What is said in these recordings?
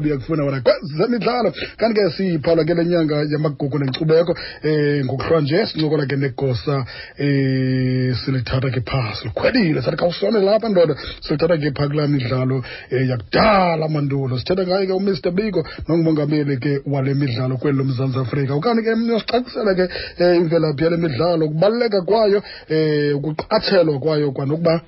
buyakufuna wena kwezemidlalo kanti ke siphawula ke le nyanga yamagugu nenkcubeko um ngokuhlwa nje sincokola ke negosa um silithatha ke phaa silukhwelile sathi khawusone lapha ndoda silithatha ke phaa kulaa midlalo um yakudala mandulo sithetha ngayo ke umr biko nongumongameli ke wale midlalo kweli lomzantsi afrika okanye ke mnosicacisela ke um imvelaphi yale midlalo ukubaluleka kwayo um ukuqatshelwa kwayo kwanokuba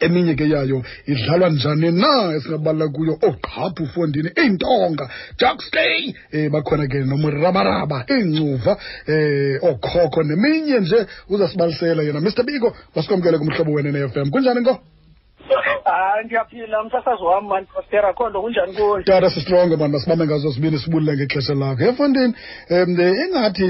eminye ke yayo idlalwa njani na esingabalula kuyo oogqaphu fondini iintonga jackstay um eh, bakhona ke nomrabaraba iincuva um eh, ookhokho neminye nje uzasibalisela yena mr biko masikwamkele kumhlobo wena ne-f m kunjani nko hayi ndiyaphila msasazi wam mani kostera kho nto kunjani kuyo tata sistrongo mani masibambe ngazo zibini sibulule ngexesha lakho efondini um ingathi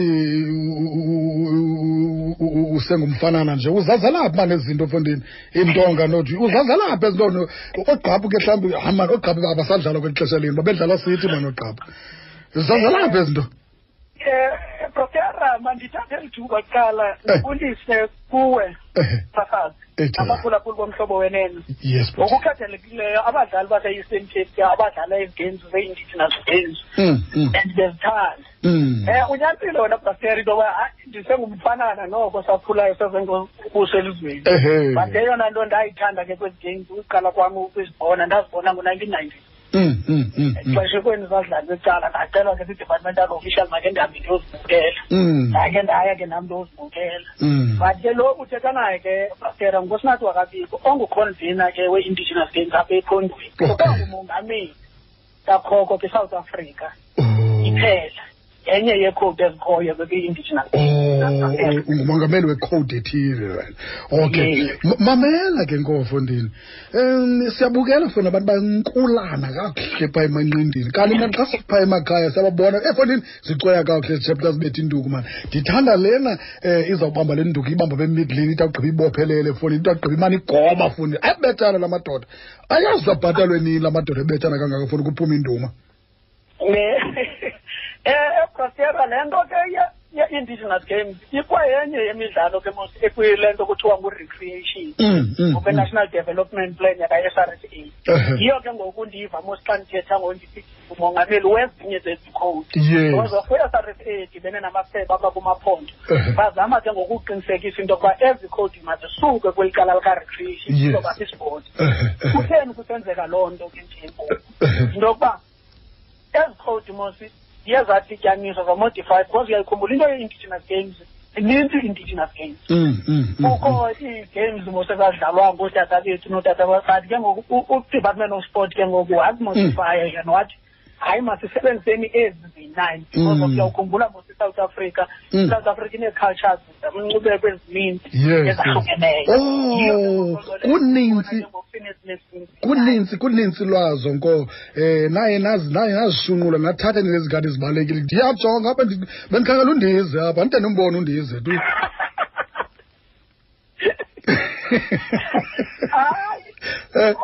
usengumfanana nje uzazelaphi mani ezi zinto mfondini iintonga nothi uzazelaphi ezi nto ogqaphu ke mhlawumbi hayi mani ogqaphu abasadlala kweli xesha lini babedlala sithi mani ogqaphu uzazelaphi ezi nto um eh, brotera mandithathe lithuba kuqala ndifundise eh. kuwe sasazi abaphulaphuli bomhlobo wenene ngokukhathalekileyo abadlali base-eastern cape abadlala izigenzu zeendidi nazigenzu mm, mm. and bezithanda um mm. eh, unyanisile wena bhasteri into yoba ndisengumfanana noko saphulayo sezengobuso elizweni but eyona nto ndayithanda ke kwezi games ukuqala kwam ukuzibona ndazibona ngo-nineteen ninety mm, mm, mm, exeshekweni sadlala kwicala ndacelwa ke kwi-departmental official make ndihambe ndiyozibukela ndake ndaya ke nam ndiyozibukela but ke lo uthetha naye ke bastera ngusinathi wakabiko onguconvena ke we-indigenous games apha ephondweni so kangumongameli kakhoko ke-south africa oh. iphela enye yeekhowudi ezikhoyo bekwi-indigenous oh, ungumongameli wekhowudi ethile right okay mamela ke nkofondini um siyabukela fona abantu bankulana kakuhle phaa emanqindini kanti mna xa siphaa emakhaya siyababona efondini eh, zicweya kakuhle zichapta zibetha induku mani ndithanda lena um eh, izawubamba le nduku ibamba bemidlini into agqiba ibophelele fondini into agqiba imane igoba fondini ayabethana la madoda ayazi abhatalwe nini la madoda ebethana kangaka fondini kuphuma induma eprostera le nto ke ye-indigenous games ikwayenye yemidlalo ke mos ekwile nto kuthiwa ngu-recreation mm, mm, ngokwe-national mm. development plan yaka-s r s a uh-huh. yiyo ke ngoku ndiyiva mos xa ndithetha ngondithi umongameli wezinye zezi code because of kwi-s r s a edibene namaphepha abakumaphondo uh-huh. bazama ke ngokuqinisekisa into yokuba ezi code mazisuke kweli cala lika-recreation izoba isibhodi uh-huh. kutheni kusenzeka loo nto ke njengoku into yokuba ezi code mos ziye zadityaniswa zamodify because uyayikhumbula into ye-indigenous games zininzi i-indigenous games mm, mm, mm, kukho ii-games mosekadlalwa ngootata bethu nootata but ke ngoku udepartment of sport ke ngoku wazimodifaya yena wathi hayi masisebenziseni ezi ziyi-nine because uyawukhumbula mos isouth africa isouth africa inee-cultures umncubeko ezininzi ezahlukeneyo oh, kuninzi kuninzi kuninzi lwazo nko um eh, naye naye nazishunqula nathatha nezi kati zibalulekile ndiyajonga apha bendikhangela undize apha ndide ndimbona undize tu eh.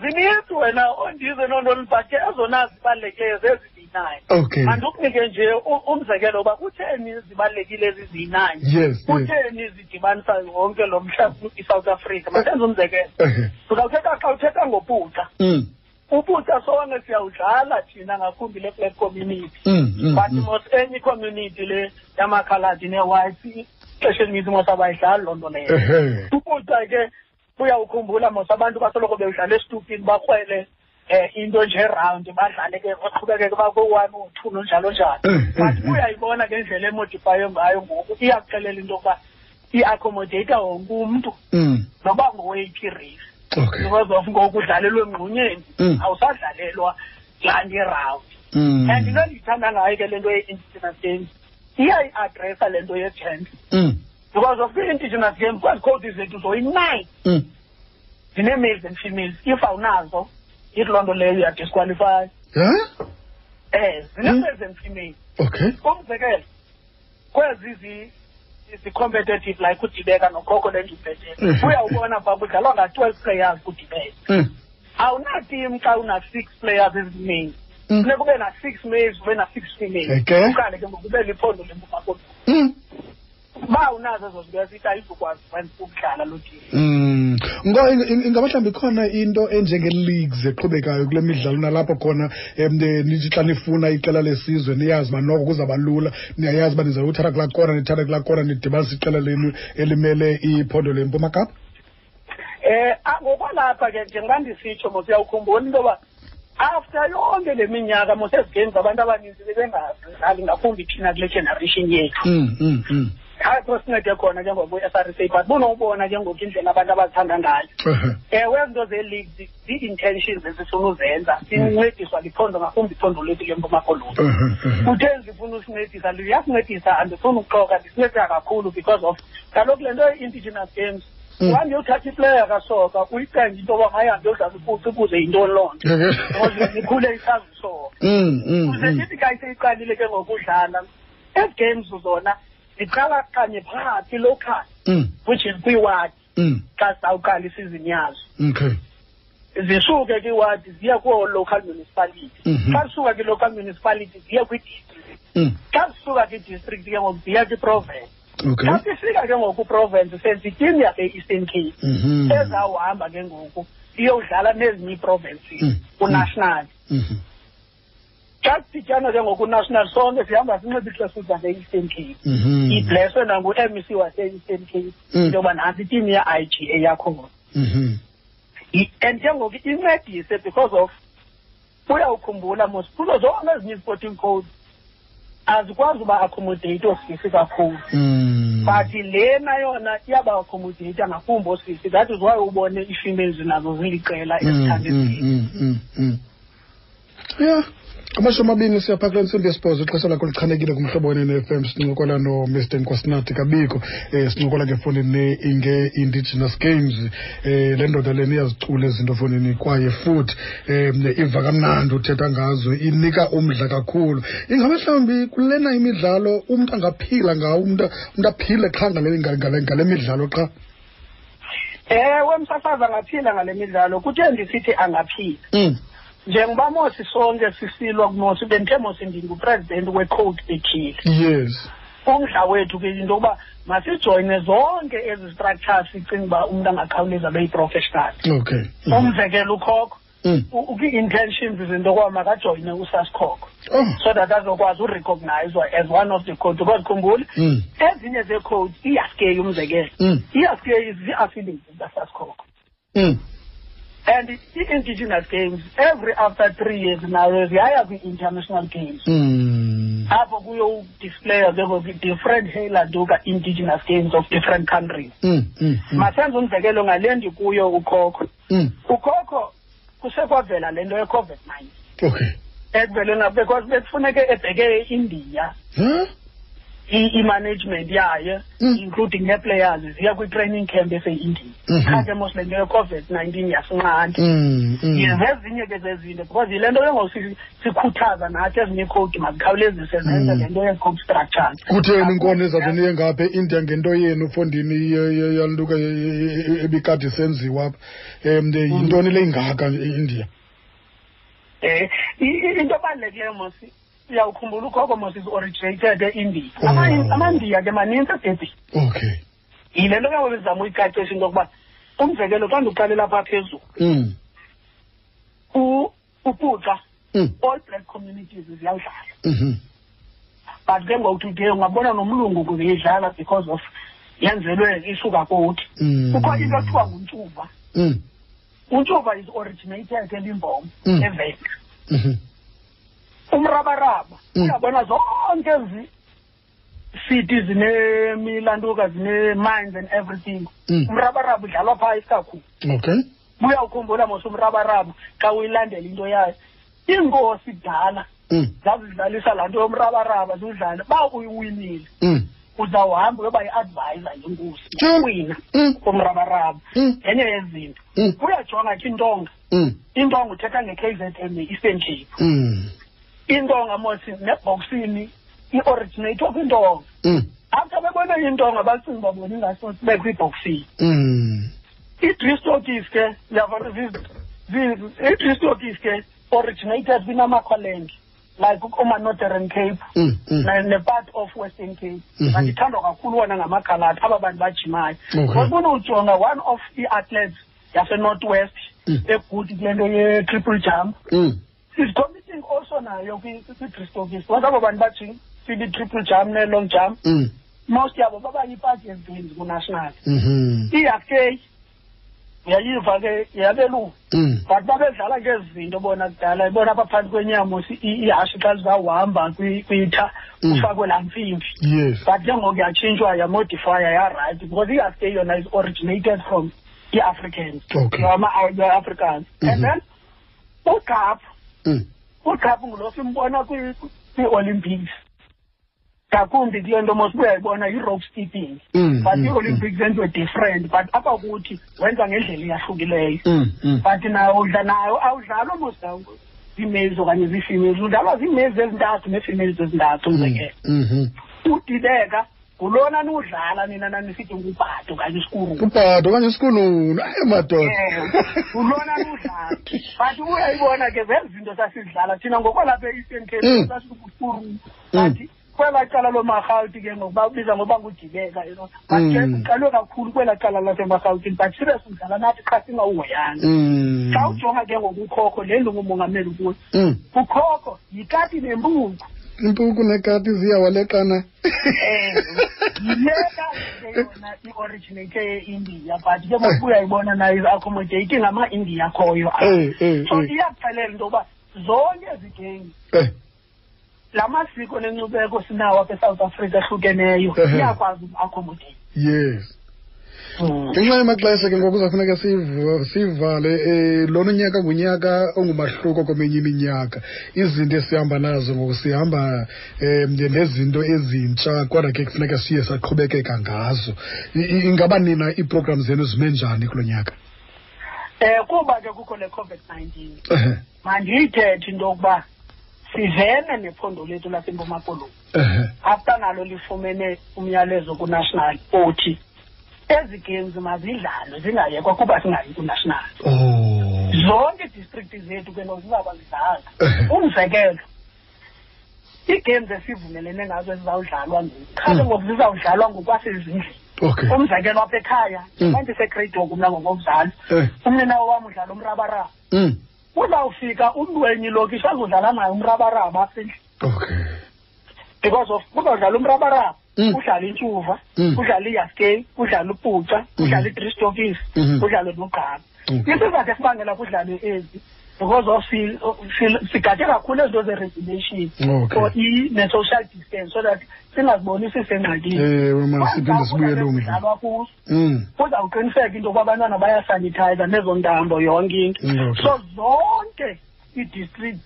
zininzi wena ondize noo nto but ke ezona zibalulekileyo zezi eziyinani okay mandikupike nje umzekelo uba kutheni zibalulekile eziziyinani yes kutheni zidibanisa wonke lo mhlawumbi isouth africa masenze umzekelo uzawuthetha xa uthetha ngopuca mm. upuca sonke siyawudlala thina ngakumbi le black community mm, mm, but mos enye community le yamakhaladi ne-white ixesha elininzi mos abayidlali loo nto leyo upuca ke uyawukhumbula mos abantu basoloko bewudlala esitupini bakrwele um into nje round badlale ke baqhubekeke bakowu-one u-two nonjalo njalo eh, eh, but eh. uyayibona ngendlela emodifaywe ngayo ngoku iyakuxelela into yokuba i-accommodata wonke umntu mm. noba ngoweyiphi race because of ngoku udlalelwe ngqonyeni mm. awusadlalelwa laa nto iround mm. and into endiyithanda ngayo ke le nto ye-instinasenzi iyayiadressa le nto yethenda because of the indigenous game kwezi khowudi zethu zoyi-nine mm. ndine-males and females if awunazo ithi loo nto leyo uyadisqualify yeah? eh zine-males mm. and females okay umzekelo kwezi zi-competitive like udibeka nokhokho lendibhetele mm. uyawubona uba kudlalwa nga-twelve players kudibeka mm. awunatimu xa una-six players eziningi mm. funeka ube na-six males ube na-six females uqale ke ngoku ube liphondo lempumakoloni uba unazo ezo zinto esithi ayizukwazi ukudlala lo timu mm. ingaba mhlawumbi ikhona into enjenge-leagues eqhubekayo kule midlalo nalapho khona um nithi xa nifuna iqela lesizwe niyazi uba noko kuzawuba lula niyayazi uba nizawuthatha kulaa kona nithatha kulaa kona nidibanisa iqela lenu elimele iphondo lempuma kapa eh ngokwalapha ke njengoba ndisitsho mos uyawukhumbula into yoba after yonke le minyaka mos ezigames abantu abaninzi bebengadlali ngakumbi thina kule generation yethu mm, mm, mm. apho sincede khona ke ngoku i-s r c but bunowubona ke ngoku indlela abantu abazithanda ngayo ewe zinto zee-leagues zii-intentions ezifuna uzenza sincediswa liphondo ngakumbi iphondo lethu ke mpuma koloni kuthe ndifuna usincedisa luyasincedisa andifuni ukuxoka ndisincedisa kakhulu because of kaloku le nto i-indigenous games Mm. uhambe uyothatha iplayer kasoka uyiqenge into yoba mayihambe yodlala upuci ukuze yintoni loo nto ngoze nikhule isazi isoka Mm, mm, kuze mm. sithi ka seyiqalile ke ngokudlala ezi games zona ziqala kanye phakathi local Mm, which is kwiwadi mm. xa sizawuqala isizini yazo Okay. zisuke kwiwadi ziye koo-local municipality mhm. xa zisuka kwi-local municipality ziye kwidistrict mm. xa zisuka kwidistrict ke ngoku ziye kwiprovince xa sifika ke ngoku province sezitini yase-eastern cape mhm. ezawuhamba ke ngoku iyowudlala nezinye iiprovinces mm. unational mm. mhm. xa sidityanwa ke ngoku unational sonke sihamba sinxiba iitresuit zase-eastern cape ibhleswe nangu-m c wase-eastern cape into yoba nantsi itini ye-i g a yakhona and ke ngoku incedise because of uyawukhumbula mos kuzo zonke ezinye i-sporting code azikwazi uba accommodate oosisi kakhulu mm. but lena yona iyaba accommodate ngakumbi oosisi that is why ubone ii-females nazo ziliqela mm, esithandeni mm, ya amashumi amabini siyapha kule ntsimbi yesibhozo ixesha lakho lichanekile kumhlobo wenenfm sincokola nomr nkwasinathi kabikho um sincokola ngefowunini inge-indigenous games um le ndoda leni iyazicula ezinto efowunini kwaye futhi um iva kamnandi uthetha ngazo inika umdla kakhulu ingaba mhlawumbi kulena imidlalo umntu angaphila ngawo umntu aphile qha ngale midlalo qha ewe msasazi angaphila ngale midlalo kuthe ndisithi angaphila mm. njengoba mosi sonke sisilwa kunosi bendithe mosi ndingupresident wecode ethile yes umdla wethu ke into yokuba masijoyine zonke ezi structures sicinga uba umntu angakhawuleza beyiprofessional okay mm. umzekelo ukhokho mm. ukwi-intentions izinto ukuba makajoyine usasikhoko oh. so that azokwazi urecognizwa as one of the code because khumbula mm. ezinye zeecodes iyaskey umzekelo mm. iyaskey zii-affiliates zikasasikhoko mm. and i-indigenous games every after three years nayo ziyaya kwi-international games mm. apho kuyodisplaya ke ngoku different heylanduka indigenous games of different countries mm, mm, mm. masenze umzekelo ngale ndikuyo ukhokho mm. ukhokho kusekwavela le nto yecovid nine okay ekuvele na because bekufuneke ebheke indiya huh? i-management yayo mm. including ne-players ziya kwi-training camp eseyindiya mm-hmm. khanke mos le nto yecovid nineteen yasinqanda mm, mm. zezinye ke zezinto because yile nto yongosisi sikhuthaza nathi ezinye iikhowudi mazikhawulezise zenze mm. le nto yee-code structures kutheni inkona ezawuthi niye ngapha india ngento yenu fondini yaluka ebikade isenziwa apha um yintoni le ingaka india um into ebalulekileyo mosi uyawukhumbula ukhoko mos is originated eindia oh. amandiya ke maninzi ebhebhi okay yile nto kabo bezama uyicacisha into yokuba umzekelo xa ndiqalela phaa phezulu mm. upuxa mm. all black communities ziyawudlala mm -hmm. but ke ngoku today ungabona nomlungu kuziyidlala because of yenzelwe isuka koti mm. kukho into ekuthiwa nguntsuba mm. untsuba is originated elimbom mm. eveka mm -hmm. umrabaraba mm. uyabona zonke ezi city zinemilanduka zine-mines and everything mm. umrabaraba udlalwa phaa isikakhulu okay buyawukhumbula mos umrabaraba xa uyilandela into yayo iinkosi dala mm. zazidlalisa laa nto yomrabaraba ziwudlale uba uyiwinile mm. uzawuhamba uyoba yi-advisor yenkosi uwina mm. umrabaraba enye yezinto uyajonga khe intonga intonga uthetha nge-k z m i-eastern cape intonga mos nebhoksini i-originator kwintonga mm. after bebone intonga bacinga uba bona ingaso sibe kwibhoksini mm. i-dristokis ke yabona i-dristokis ke originated kwinamakhwalenke like umanodern cape mm, mm. nepart of western cape mm-hmm. bandithandwa kakhulu wona ngamagalathi aba bantu bajimayo ngokubona ujonga one of i-athletes yasenorth west mm. eguti kule nto ye-triple jump is committing also nayo kwi-bristokist once abo bantu bajing sibi triple jam ne-long jam mm. most yabo baba yipati ezininzi kunational mm-hmm. iyakey yayiva ke yabelungu mm. but babedlala ngezi zinto bona kudala ibona apha phantsi kwenyamo ihashe xa zizawuhamba kwitha mm. ufakwe laa mfimbi but ke ngoku yatshintshwa yamodifaya yarayithi because iyaske yona is originated from i-africans ama-africans and mm-hmm. then ugqaphu mm. ugqaphu ngulo simbona kwi-olympics ngakumbi kule nto mos uyayibona yi-rope steeping mm, but mm, i-olympics mm. enziwe different but apha kuthi wenza ngendlela eyahlukileyo mm, mm. but nayo udla nayo awudlalwa mos zii-males okanye zii-females udlalwa zii-males ezintathu nee-females ezintathu mm, umzekelo mm -hmm. udibeka ngulona niwudlala nina nanisithi ngubhado okanye isikuru ubhado okanye isikulunu ayi madoda ngulona niwudlala but uyayibona ke zezi zinto sasidlala thina ngokwalapha e-eastern cape mm. sasikusikuru mm. but kwela cala lomarhawuti ke ngokuba ubiza ngoba ngudibeka you know but ke mm. uqalwe kakhulu kwela cala lasemarhawutini but serious udlala nathi qha singawuhoyanga xa ujonga ke ngokukhokho le ndingumongameli ukuyo ukhokho yikati nembuku impuku nekati ziyawaleqana yeka yona i-originate e-india but ke ngoku uyayibona nayo i-accommodate ngama-india akhoyo Eh, eh, so eh. iyaphelela into yokuba zonke ezi gengi Eh, la masiko nenkcubeko sinawo apha esouth africa ehlukeneyo Ehe. iyakwazi uku-accommodate yes Mm. ngenxa yamaxesha ke ngoku zafuneka sivale um lona unyaka ngunyaka ongumahluko kweminye iminyaka izinto esihamba nazo ngoku sihamba um nezinto ezintsha kodwa ke kufuneka siye saqhubekeka ngazo ingaba nina iiprogram zenu zime njani kulo nyaka um kuba ke kukho le covid nineteen mandiyithethe into yokuba sivene nephondo lethu lasempuma koloni after nalo lifumene umyalezo kunational othi ezi games mazidlalwe zingayekwa kuba singayi kunational oh. zonke idistrikti zethu ke no zingabazidlala umzekelo ii-games esivumelene ngazo ezizawudlalwa ngoku khale mm. ngoku zizawudlalwa ngokwasezindlini okay umzekelo apha ekhaya mm. manje segrade woku mna ngokomzali eh. umnina wam udlala umrabaraba mm. uzawufika umntu wenye ilokishi azodlala naye umrabaraba asendlini okay because of kuzodlala umrabaraba mm. kudlala intshuva mm. kudlala iyaskey kudlala upuca mm-hmm. kudlala i-three stockings mm-hmm. kudlala nogqaba isizathu esibangela kudlale ezi because of sigade kakhulu ezinto ze-regulation or ne-social distance so that singaziboni sisengxakinisiphinda sibuyele umdlalwa kuso mm. kuzawuqiniseka into yokuba abantwana bayasanithayiza nezo ntambo yonke into so zonke ii-district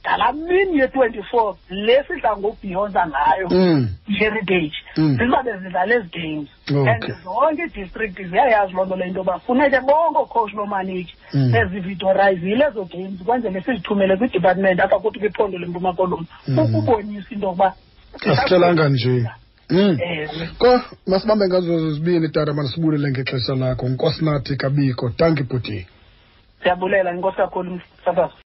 ngala mini ye-24 le sidla ngobhiyonza ngayo mm. heritage mm. zizabe zidlala ezi games and zonke idistrict ziyayazi loo nto le nto yoba funeke bonke oocoach loomanage mm. ezivitorayizile ezo games kwenzele sizithumele kwidepartment apha kuthi kwiphondo lempuma koloni ukubonisa into yokuba asihlelanga nje Mm. Ko masibambe ngazo zibini tata masibulele ngexesha lakho. Nkosi nathi kabiko. Thank you bhuti. Siyabulela inkosi kakhulu msabazo.